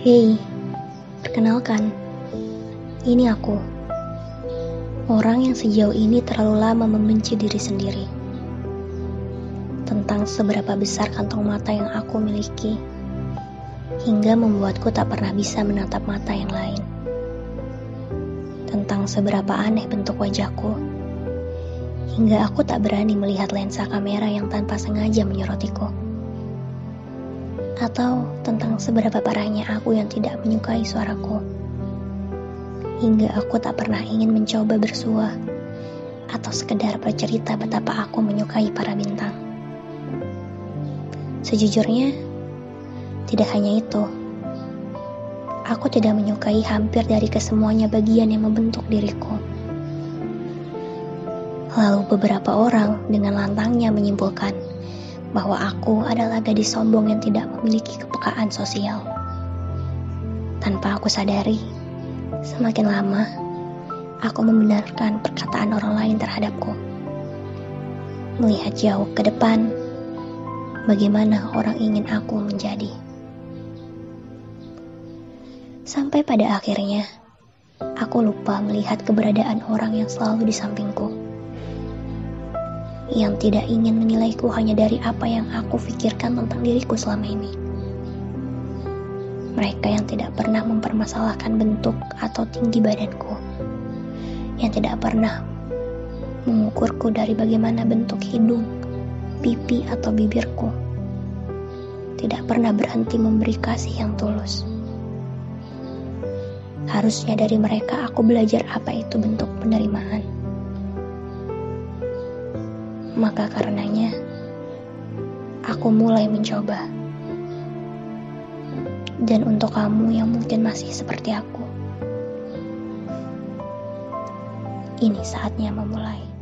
Hei, perkenalkan, ini aku. Orang yang sejauh ini terlalu lama membenci diri sendiri. Tentang seberapa besar kantong mata yang aku miliki, hingga membuatku tak pernah bisa menatap mata yang lain. Tentang seberapa aneh bentuk wajahku, hingga aku tak berani melihat lensa kamera yang tanpa sengaja menyorotiku atau tentang seberapa parahnya aku yang tidak menyukai suaraku. Hingga aku tak pernah ingin mencoba bersua atau sekedar bercerita betapa aku menyukai para bintang. Sejujurnya, tidak hanya itu. Aku tidak menyukai hampir dari kesemuanya bagian yang membentuk diriku. Lalu beberapa orang dengan lantangnya menyimpulkan bahwa aku adalah gadis sombong yang tidak memiliki kepekaan sosial. Tanpa aku sadari, semakin lama aku membenarkan perkataan orang lain terhadapku. Melihat jauh ke depan, bagaimana orang ingin aku menjadi. Sampai pada akhirnya, aku lupa melihat keberadaan orang yang selalu di sampingku yang tidak ingin menilaiku hanya dari apa yang aku pikirkan tentang diriku selama ini. Mereka yang tidak pernah mempermasalahkan bentuk atau tinggi badanku, yang tidak pernah mengukurku dari bagaimana bentuk hidung, pipi, atau bibirku, tidak pernah berhenti memberi kasih yang tulus. Harusnya dari mereka aku belajar apa itu bentuk penerimaan maka karenanya aku mulai mencoba. Dan untuk kamu yang mungkin masih seperti aku, ini saatnya memulai.